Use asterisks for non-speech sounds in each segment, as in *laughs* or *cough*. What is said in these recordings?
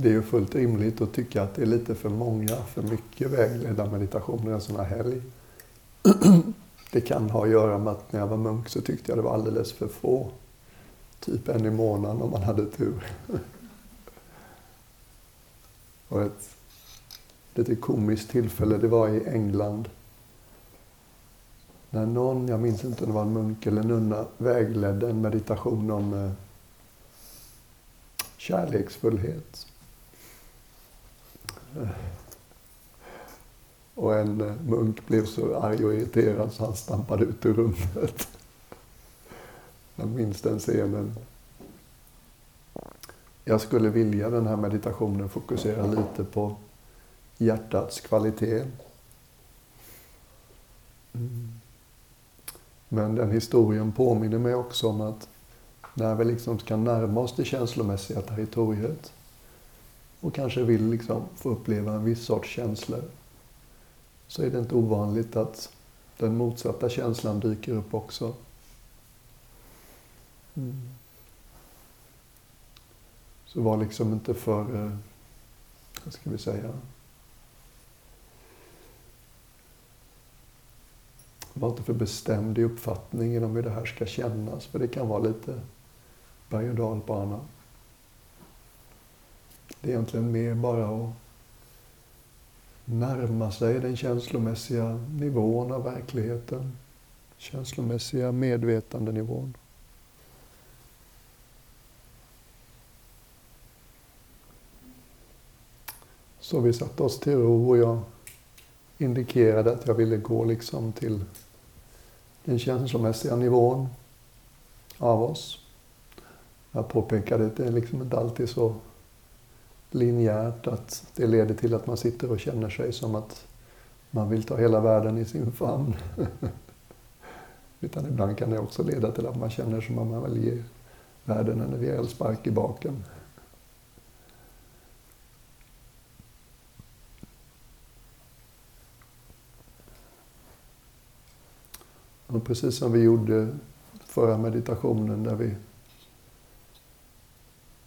det är ju fullt rimligt att tycka att det är lite för många, för mycket vägledda meditationer en sån här helg. *clears throat* Det kan ha att göra med att när jag var munk så tyckte jag det var alldeles för få. Typ en i månaden om man hade tur. *laughs* Och ett lite komiskt tillfälle, det var i England. När någon, jag minns inte om det var en munk eller nunna, vägledde en meditation om eh, kärleksfullhet. Och en eh, munk blev så arg och irriterad så han stampade ut ur rummet. Jag minns den scenen. Jag skulle vilja den här meditationen fokusera lite på hjärtats kvalitet. Mm. Men den historien påminner mig också om att när vi liksom ska närma oss det känslomässiga territoriet och kanske vill liksom få uppleva en viss sorts känslor så är det inte ovanligt att den motsatta känslan dyker upp också. Mm. Så var liksom inte för, eh, vad ska vi säga, var inte för bestämd i uppfattningen om hur det här ska kännas, för det kan vara lite berg och dalbana. Det är egentligen mer bara att närma sig den känslomässiga nivån av verkligheten. Känslomässiga medvetandenivån. Så vi satte oss till ro och jag indikerade att jag ville gå liksom till den känslomässiga nivån av oss. Jag påpekade att det är liksom inte alltid så linjärt att det leder till att man sitter och känner sig som att man vill ta hela världen i sin famn. *laughs* Utan ibland kan det också leda till att man känner som att man vill ge världen en rejäl spark i baken. Och precis som vi gjorde förra meditationen där vi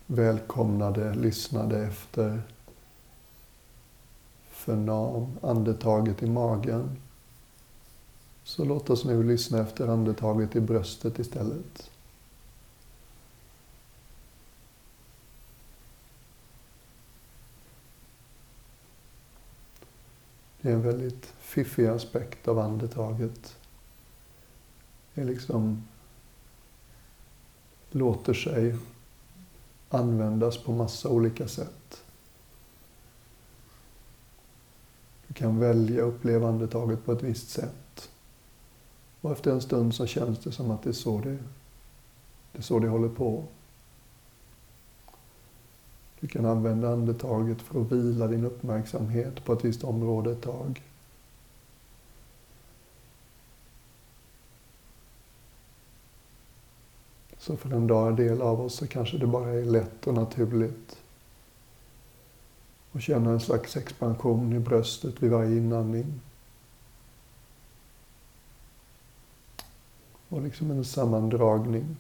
välkomnade, lyssnade efter förnam, andetaget i magen. Så låt oss nu lyssna efter andetaget i bröstet istället. Det är en väldigt fiffig aspekt av andetaget. Det liksom låter sig användas på massa olika sätt. Du kan välja upplevandetaget på ett visst sätt. Och efter en stund så känns det som att det är så det, det, är så det håller på. Du kan använda andetaget för att vila din uppmärksamhet på ett visst område ett tag. Så för en dag del av oss så kanske det bara är lätt och naturligt att känna en slags expansion i bröstet vid varje inandning. Och liksom en sammandragning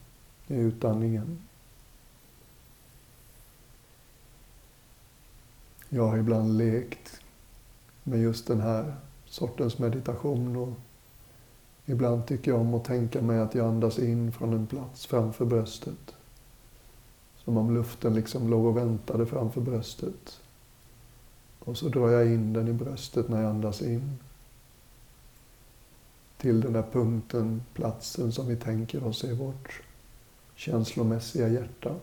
i utandningen. Jag har ibland lekt med just den här sortens meditation och Ibland tycker jag om att tänka mig att jag andas in från en plats framför bröstet. Som om luften liksom låg och väntade framför bröstet. Och så drar jag in den i bröstet när jag andas in. Till den där punkten, platsen som vi tänker oss är vårt känslomässiga hjärta.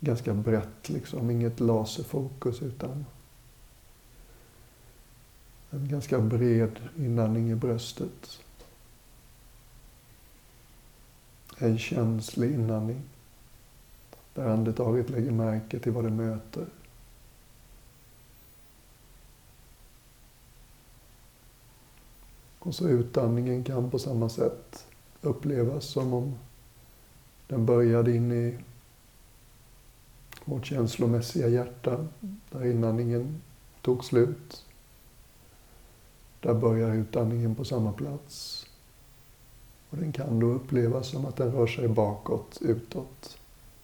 Ganska brett liksom, inget laserfokus utan en ganska bred inandning i bröstet. En känslig inandning. Där andetaget lägger märke till vad det möter. Och så utandningen kan på samma sätt upplevas som om den började in i vårt känslomässiga hjärta, där inandningen tog slut. Där börjar utandningen på samma plats. Och den kan då upplevas som att den rör sig bakåt, utåt,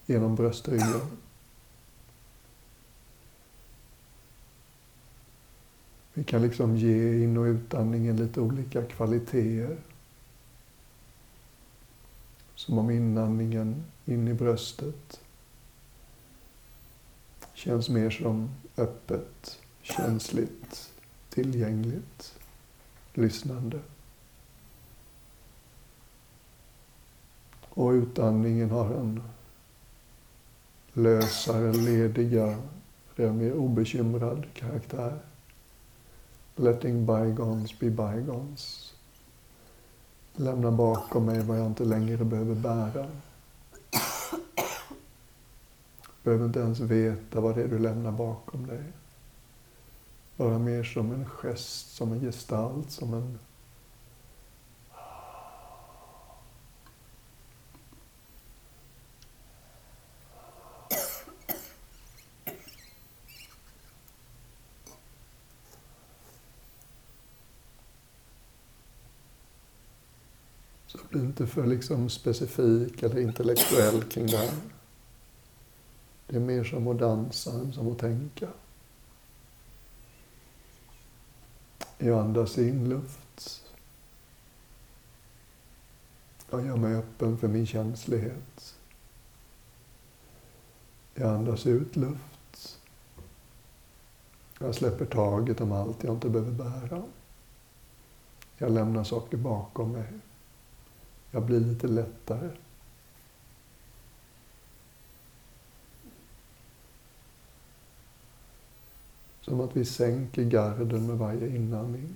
genom bröstryggen. Vi kan liksom ge in och utandningen lite olika kvaliteter. Som om inandningen in i bröstet känns mer som öppet, känsligt, tillgängligt lyssnande. Och utandningen har en lösare, ledigare, mer obekymrad karaktär. Letting bygons be bygons. Lämna bakom mig vad jag inte längre behöver bära. Behöver inte ens veta vad det är du lämnar bakom dig. Bara mer som en gest, som en gestalt, som en Så bli inte för liksom specifik eller intellektuell kring det här. Det är mer som att dansa än som att tänka. Jag andas in luft. Jag gör mig öppen för min känslighet. Jag andas ut luft. Jag släpper taget om allt jag inte behöver bära. Jag lämnar saker bakom mig. Jag blir lite lättare. Som att vi sänker garden med varje inandning.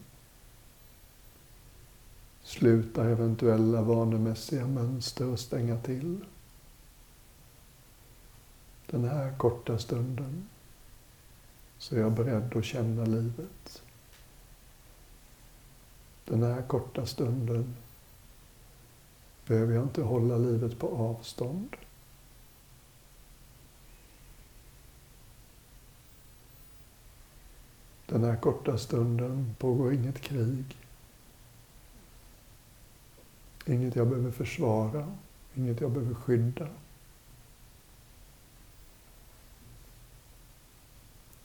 Slutar eventuella vanemässiga mönster och stänga till. Den här korta stunden så är jag beredd att känna livet. Den här korta stunden behöver jag inte hålla livet på avstånd. Den här korta stunden pågår inget krig. Inget jag behöver försvara, inget jag behöver skydda.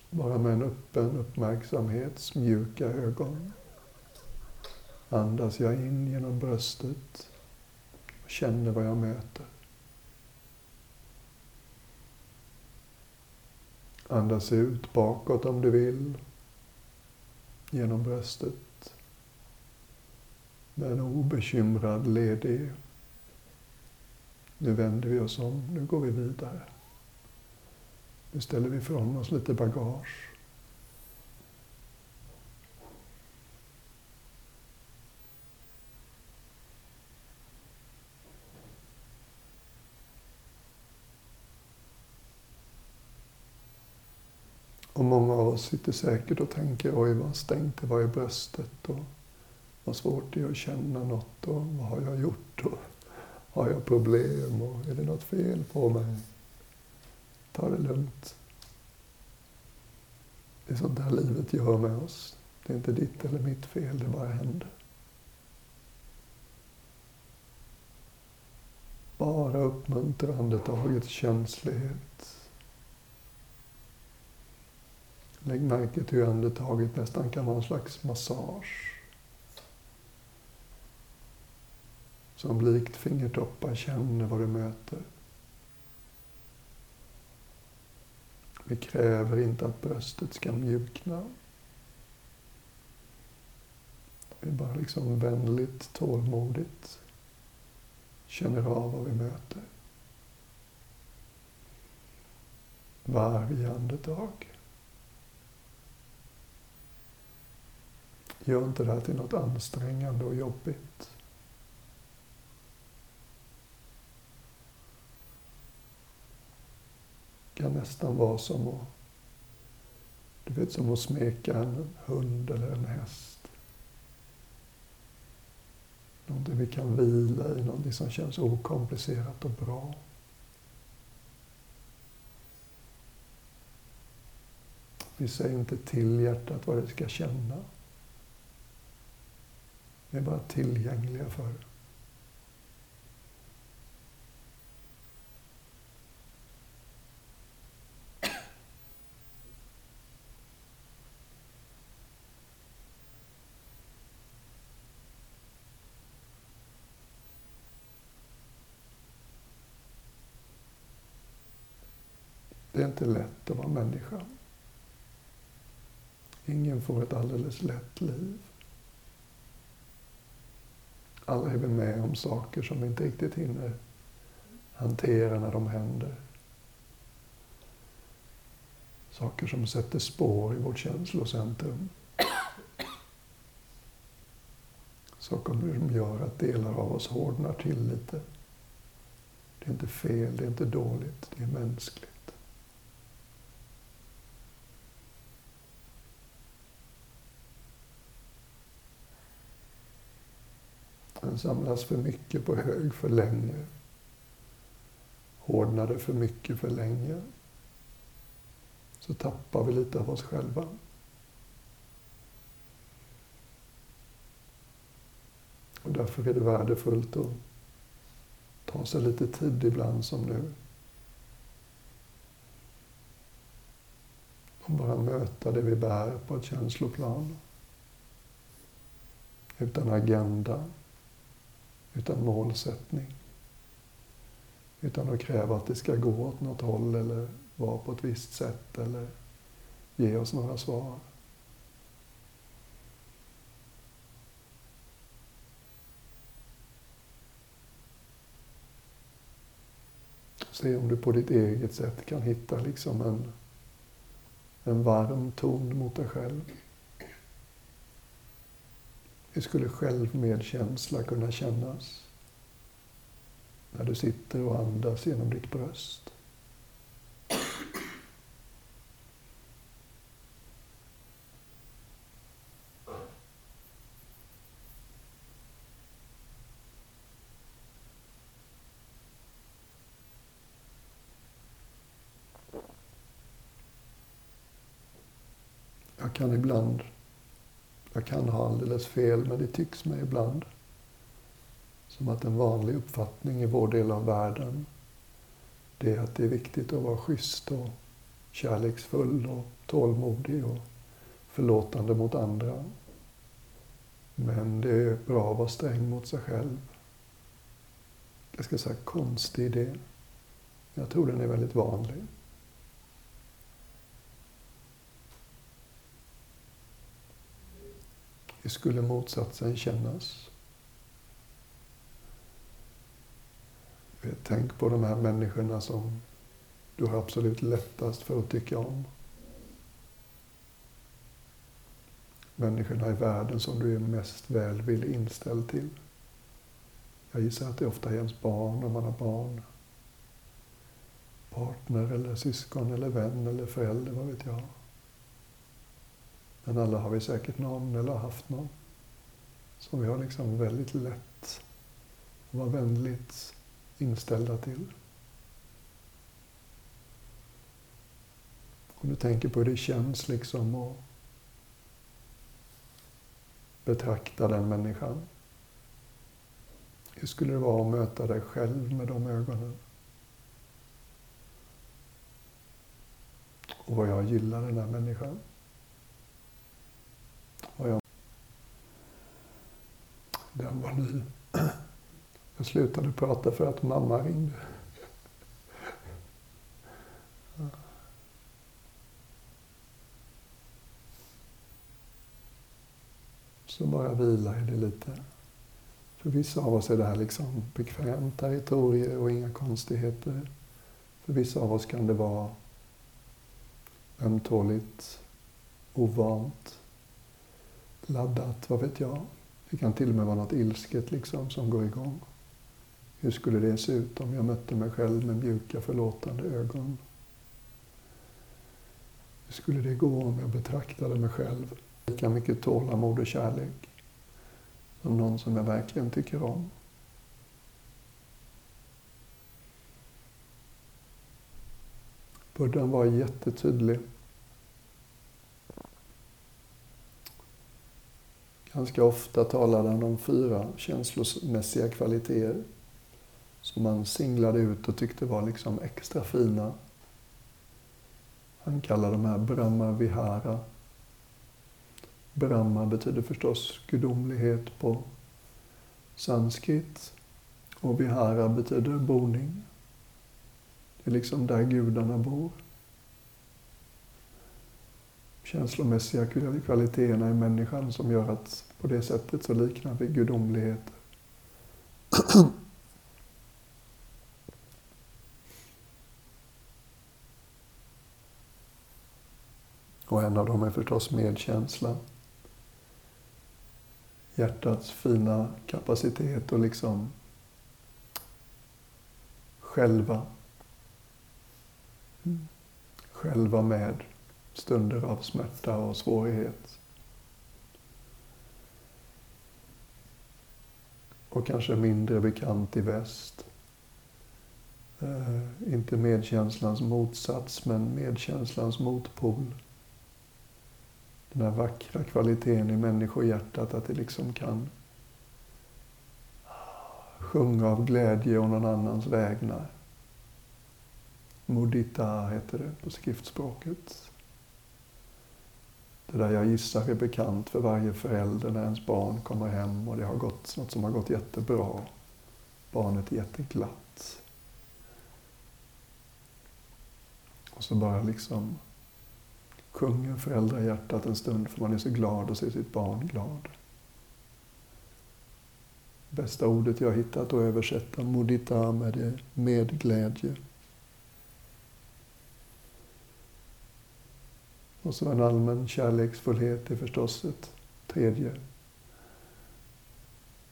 Bara med en öppen uppmärksamhets mjuka ögon andas jag in genom bröstet och känner vad jag möter. Andas ut bakåt om du vill genom bröstet med en obekymrad, ledig. Nu vänder vi oss om, nu går vi vidare. Nu ställer vi ifrån oss lite bagage. Och sitter säkert och tänker, oj vad stängt det var i bröstet och vad svårt det är att känna något och vad har jag gjort och har jag problem och är det något fel på mig? Ta det lugnt. Det är sånt där livet gör med oss. Det är inte ditt eller mitt fel, det bara händer. Bara uppmuntra andetagets känslighet. Lägg märke till hur andetaget nästan kan vara en slags massage. Som likt fingertoppar känner vad du möter. Vi kräver inte att bröstet ska mjukna. Vi bara liksom vänligt, tålmodigt känner av vad vi möter. Varje andetag. Gör inte det här till något ansträngande och jobbigt. Det kan nästan vara som att, du vet, som att smeka en hund eller en häst. Någonting vi kan vila i, någonting som känns okomplicerat och bra. Vi säger inte till hjärtat vad det ska känna. Vi är bara tillgängliga för det. Det är inte lätt att vara människa. Ingen får ett alldeles lätt liv. Alla är vi med om saker som vi inte riktigt hinner hantera när de händer. Saker som sätter spår i vårt känslocentrum. Saker som gör att delar av oss hårdnar till lite. Det är inte fel, det är inte dåligt, det är mänskligt. Den samlas för mycket på hög för länge. Hårdnade för mycket för länge. Så tappar vi lite av oss själva. Och därför är det värdefullt att ta sig lite tid ibland som nu. Och bara möta det vi bär på ett känsloplan. Utan agenda, utan målsättning. Utan att kräva att det ska gå åt något håll eller vara på ett visst sätt eller ge oss några svar. Se om du på ditt eget sätt kan hitta liksom en, en varm ton mot dig själv. Hur skulle självmedkänsla kunna kännas? När du sitter och andas genom ditt bröst. Jag kan ibland jag kan ha alldeles fel, men det tycks mig ibland som att en vanlig uppfattning i vår del av världen det är att det är viktigt att vara schysst och kärleksfull och tålmodig och förlåtande mot andra. Men det är bra att vara sträng mot sig själv. Jag ska säga konstig idé. Jag tror den är väldigt vanlig. Hur skulle motsatsen kännas? Tänk på de här människorna som du har absolut lättast för att tycka om. Människorna i världen som du är mest välvillig inställd till. Jag gissar att det ofta är ens barn om man har barn. Partner eller syskon eller vän eller förälder, vad vet jag. Men alla har vi säkert någon eller har haft någon som vi har liksom väldigt lätt att vara vänligt inställda till. Om du tänker på hur det känns liksom att betrakta den människan. Hur skulle det vara att möta dig själv med de ögonen? Och vad jag gillar den här människan. Och jag... Den var ny. Jag slutade prata för att mamma ringde. Så bara vila i det lite. För vissa av oss är det här liksom bekvämt territorium och inga konstigheter. För vissa av oss kan det vara ömtåligt, ovant, laddat, vad vet jag. Det kan till och med vara något ilsket liksom som går igång. Hur skulle det se ut om jag mötte mig själv med mjuka förlåtande ögon? Hur skulle det gå om jag betraktade mig själv lika mycket tålamod och kärlek som någon som jag verkligen tycker om? Buddhan var jättetydlig Ganska ofta talade han om fyra känslomässiga kvaliteter som han singlade ut och tyckte var liksom extra fina. Han kallade de här Brahma Vihara. Brahma betyder förstås gudomlighet på sanskrit och Vihara betyder boning. Det är liksom där gudarna bor. känslomässiga kvaliteterna i människan som gör att på det sättet så liknar vi gudomligheter. Och en av dem är förstås medkänsla. Hjärtats fina kapacitet att liksom själva, själva med stunder av smärta och svårighet. Och kanske mindre bekant i väst. Eh, inte medkänslans motsats, men medkänslans motpol den här vackra kvaliteten i människohjärtat, att det liksom kan sjunga av glädje och någon annans vägnar. Mudita heter det på skriftspråket. Det där jag gissar är bekant för varje förälder när ens barn kommer hem och det har gått något som har gått jättebra. Barnet är jätteglatt. Och så bara liksom sjunger föräldrahjärtat en stund för man är så glad att se sitt barn glad. Bästa ordet jag hittat att översätta mudita med det med glädje. Och så en allmän kärleksfullhet är förstås ett tredje.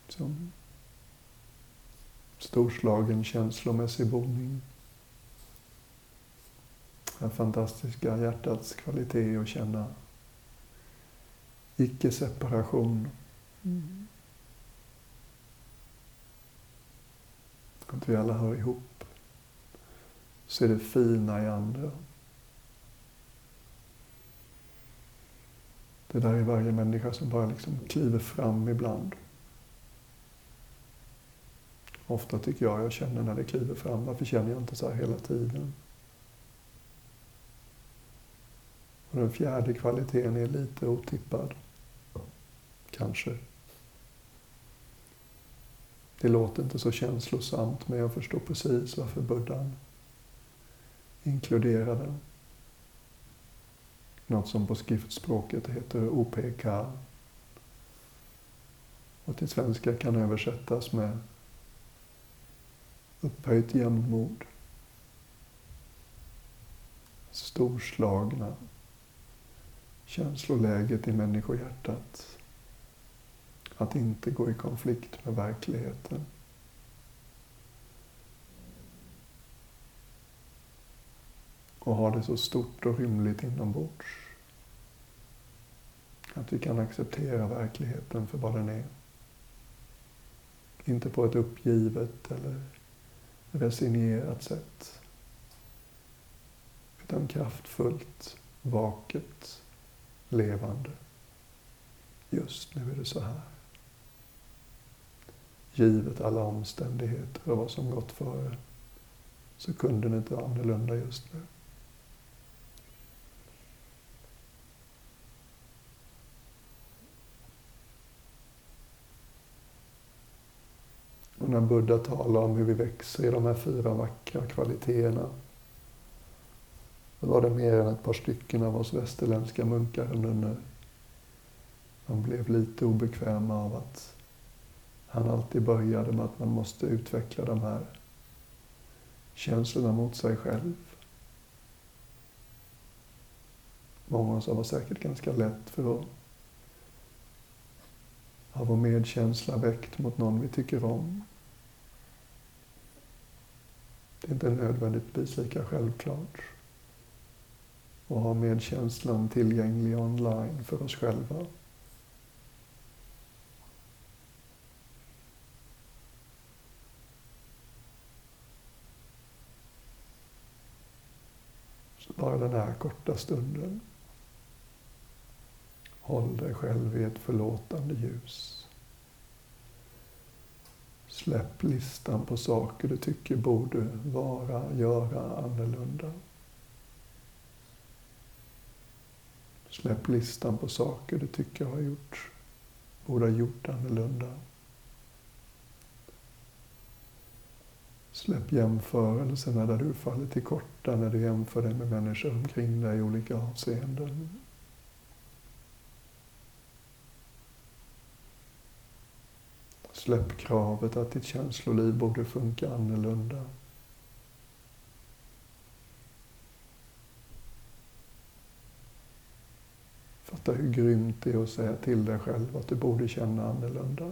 Som storslagen känslomässig boning den fantastiska hjärtats kvalitet att känna icke-separation. Mm. Att vi alla hör ihop. Se det fina i andra. Det där är varje människa som bara liksom kliver fram ibland. Ofta tycker jag jag känner när det kliver fram. Varför känner jag inte så här hela tiden? Och den fjärde kvaliteten är lite otippad. Kanske. Det låter inte så känslosamt, men jag förstår precis varför buddhan inkluderar den. Något som på skriftspråket heter OPK. Och till svenska kan översättas med upphöjt jämnmod. Storslagna känsloläget i människohjärtat. Att inte gå i konflikt med verkligheten. Och ha det så stort och rymligt inombords. Att vi kan acceptera verkligheten för vad den är. Inte på ett uppgivet eller resignerat sätt. Utan kraftfullt, vaket levande. Just nu är det så här. Givet alla omständigheter och vad som gått före så kunde det inte vara annorlunda just nu. När Buddha talar om hur vi växer i de här fyra vackra kvaliteterna då var det mer än ett par stycken av oss västerländska munkar och nunnor. Man blev lite obekväma av att han alltid började med att man måste utveckla de här känslorna mot sig själv. Många av oss har säkert ganska lätt för att ha vår medkänsla väckt mot någon vi tycker om. Det är inte nödvändigtvis lika självklart att ha medkänslan tillgänglig online för oss själva. Så bara den här korta stunden. Håll dig själv i ett förlåtande ljus. Släpp listan på saker du tycker borde vara, göra annorlunda. Släpp listan på saker du tycker har gjort, borde ha gjort annorlunda. Släpp jämförelserna där du faller till korta när du jämför dig med människor omkring dig i olika avseenden. Släpp kravet att ditt känsloliv borde funka annorlunda. Fatta hur grymt det är att säga till dig själv att du borde känna annorlunda.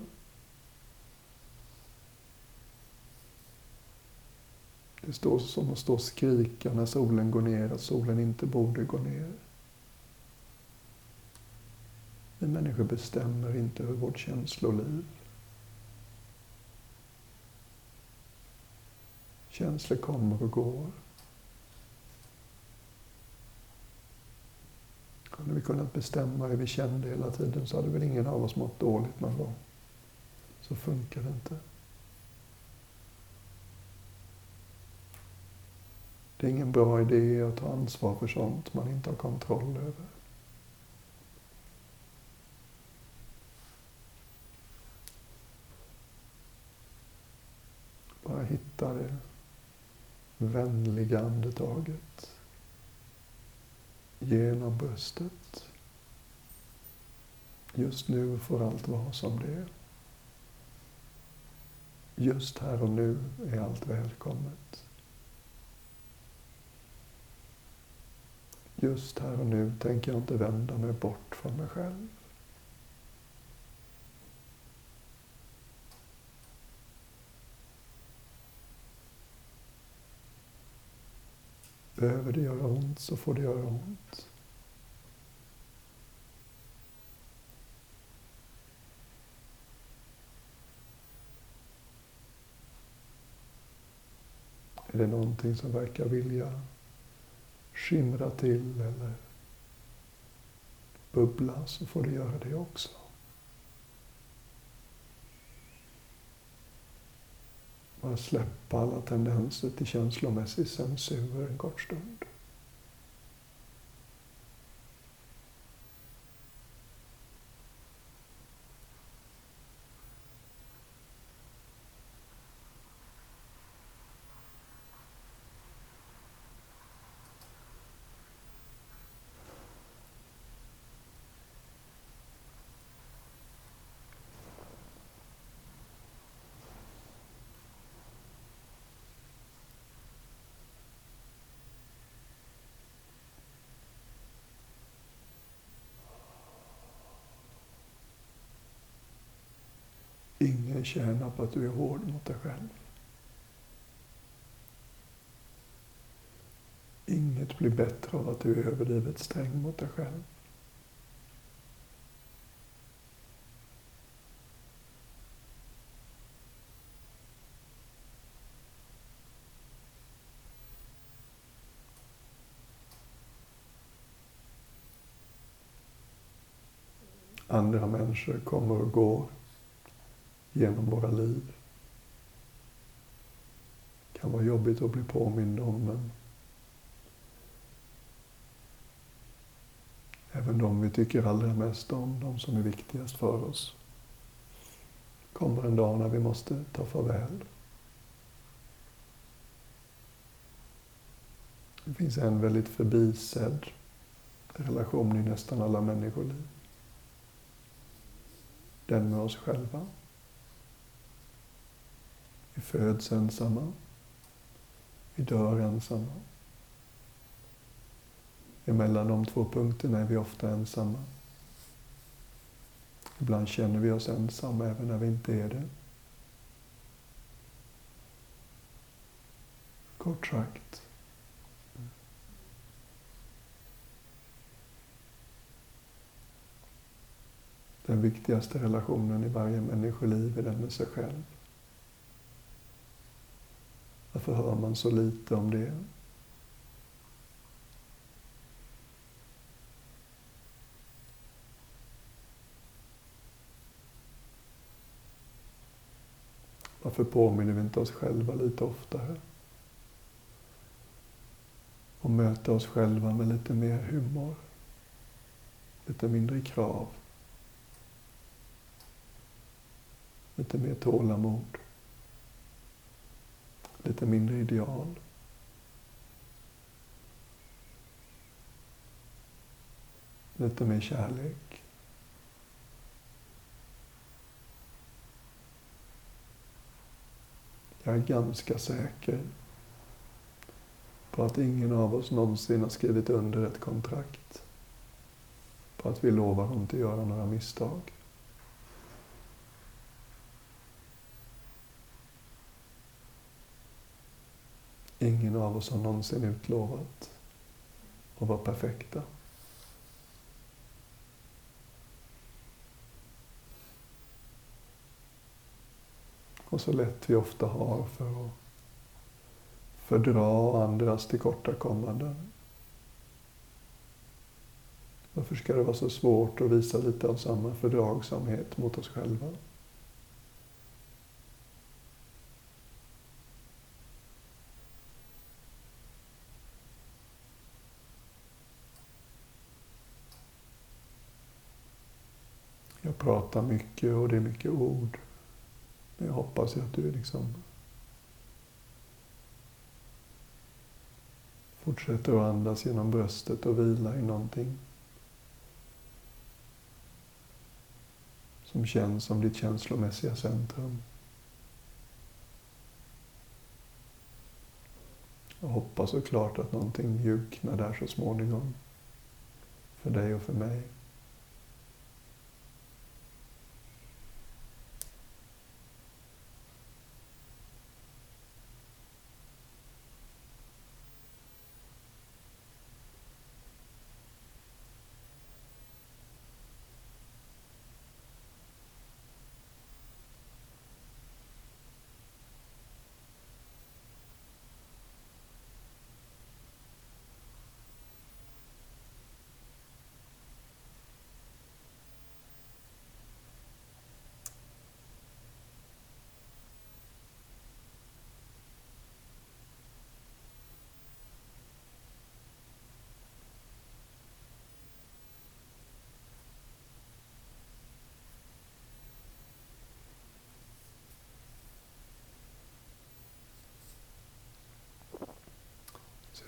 Det står som att stå och skrika när solen går ner, att solen inte borde gå ner. Vi människor bestämmer inte över vårt känsloliv. Känslor kommer och går. Hade vi kunnat bestämma hur vi kände hela tiden så hade väl ingen av oss mått dåligt någon gång. Så funkar det inte. Det är ingen bra idé att ta ansvar för sånt man inte har kontroll över. Bara hitta det vänliga andetaget genom bröstet. Just nu får allt vara som det är. Just här och nu är allt välkommet. Just här och nu tänker jag inte vända mig bort från mig själv. Behöver det göra ont så får det göra ont. Är det någonting som verkar vilja skimra till eller bubbla så får det göra det också. Bara släppa alla tendenser till känslomässig censur en kort stund. Ingen tjänar på att du är hård mot dig själv. Inget blir bättre av att du är överdrivet sträng mot dig själv. Andra människor kommer och går genom våra liv. Det kan vara jobbigt att bli påmind om, men även de vi tycker allra mest om, de som är viktigast för oss, kommer en dag när vi måste ta farväl. Det finns en väldigt förbisedd relation i nästan alla människoliv. Den med oss själva. Vi föds ensamma. Vi dör ensamma. Emellan de två punkterna är vi ofta ensamma. Ibland känner vi oss ensamma även när vi inte är det. Kort sagt. Den viktigaste relationen i varje människoliv är den med sig själv. Varför hör man så lite om det? Varför påminner vi inte oss själva lite oftare? Och möta oss själva med lite mer humor. Lite mindre krav. Lite mer tålamod lite mindre ideal. Lite mer kärlek. Jag är ganska säker på att ingen av oss någonsin har skrivit under ett kontrakt på att vi lovar att inte göra några misstag. Ingen av oss har någonsin utlovat att vara perfekta. Och så lätt vi ofta har för att fördra andras tillkortakommanden. Varför ska det vara så svårt att visa lite av samma fördragsamhet mot oss själva? Jag pratar mycket och det är mycket ord. Men jag hoppas att du liksom fortsätter att andas genom bröstet och vila i någonting som känns som ditt känslomässiga centrum. Jag hoppas såklart att någonting mjuknar där så småningom. För dig och för mig.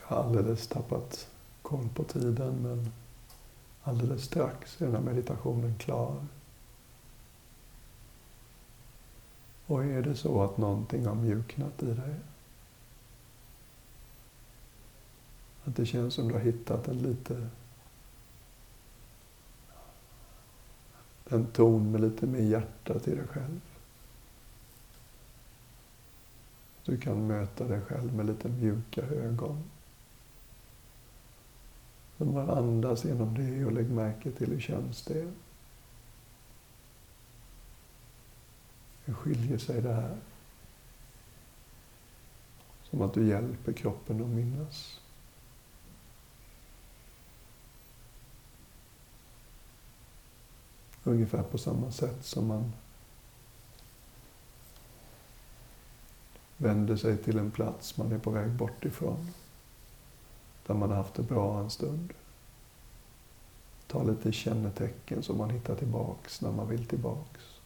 Alldeles tappat koll på tiden men alldeles strax är den här meditationen klar. Och är det så att någonting har mjuknat i dig, att det känns som du har hittat en lite en ton med lite mer hjärta till dig själv. Du kan möta dig själv med lite mjuka ögon. Men bara andas genom det och lägg märke till hur känns det. Hur skiljer sig det här? Som att du hjälper kroppen att minnas. Ungefär på samma sätt som man vänder sig till en plats man är på väg bort ifrån där man har haft det bra en stund. Ta lite kännetecken som man hittar tillbaks när man vill tillbaks.